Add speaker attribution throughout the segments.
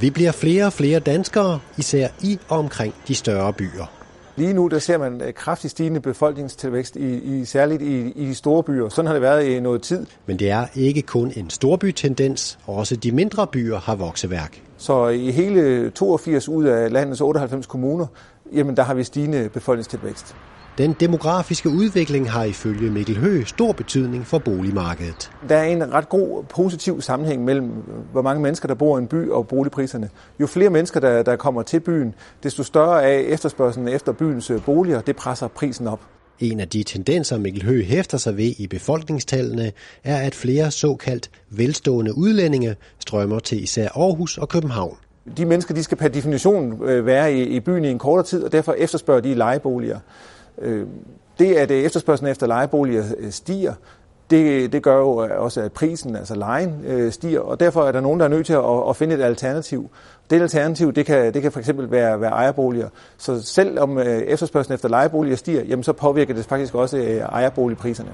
Speaker 1: Vi bliver flere og flere danskere, især i og omkring de større byer.
Speaker 2: Lige nu der ser man øh, kraftigt stigende befolkningstilvækst, i, i, særligt i, i de store byer. Sådan har det været i noget tid.
Speaker 1: Men det er ikke kun en storbytendens, også de mindre byer har vokseværk.
Speaker 2: Så i hele 82 ud af landets 98 kommuner, jamen der har vi stigende befolkningstilvækst.
Speaker 1: Den demografiske udvikling har ifølge Mikkel Høgh stor betydning for boligmarkedet.
Speaker 2: Der er en ret god positiv sammenhæng mellem, hvor mange mennesker, der bor i en by og boligpriserne. Jo flere mennesker, der, der kommer til byen, desto større er efterspørgselen efter byens øh, boliger. Det presser prisen op.
Speaker 1: En af de tendenser, Mikkel Høgh hæfter sig ved i befolkningstallene, er, at flere såkaldt velstående udlændinge strømmer til især Aarhus og København.
Speaker 2: De mennesker de skal per definition øh, være i, i byen i en kortere tid, og derfor efterspørger de lejeboliger. Øh, det, at øh, efterspørgselen efter lejeboliger øh, stiger, det, det gør jo øh, også, at prisen, altså lejen, øh, stiger, og derfor er der nogen, der er nødt til at, at finde et alternativ. Det alternativ, det kan, det kan fx være, være ejerboliger. Så selvom efterspørgselen efter lejeboliger stiger, jamen så påvirker det faktisk også ejerboligpriserne.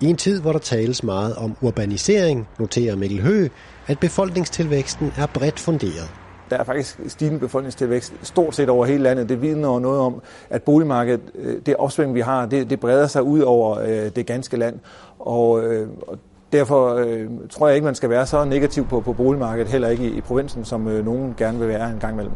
Speaker 1: I en tid, hvor der tales meget om urbanisering, noterer Mikkel Høgh, at befolkningstilvæksten er bredt funderet
Speaker 2: der er faktisk stigende befolkningstilvækst stort set over hele landet. Det vidner noget om, at boligmarkedet, øh, det opsving, vi har, det, det breder sig ud over øh, det ganske land. Og, øh, og derfor øh, tror jeg ikke, man skal være så negativ på, på boligmarkedet, heller ikke i, i provinsen, som øh, nogen gerne vil være en gang imellem.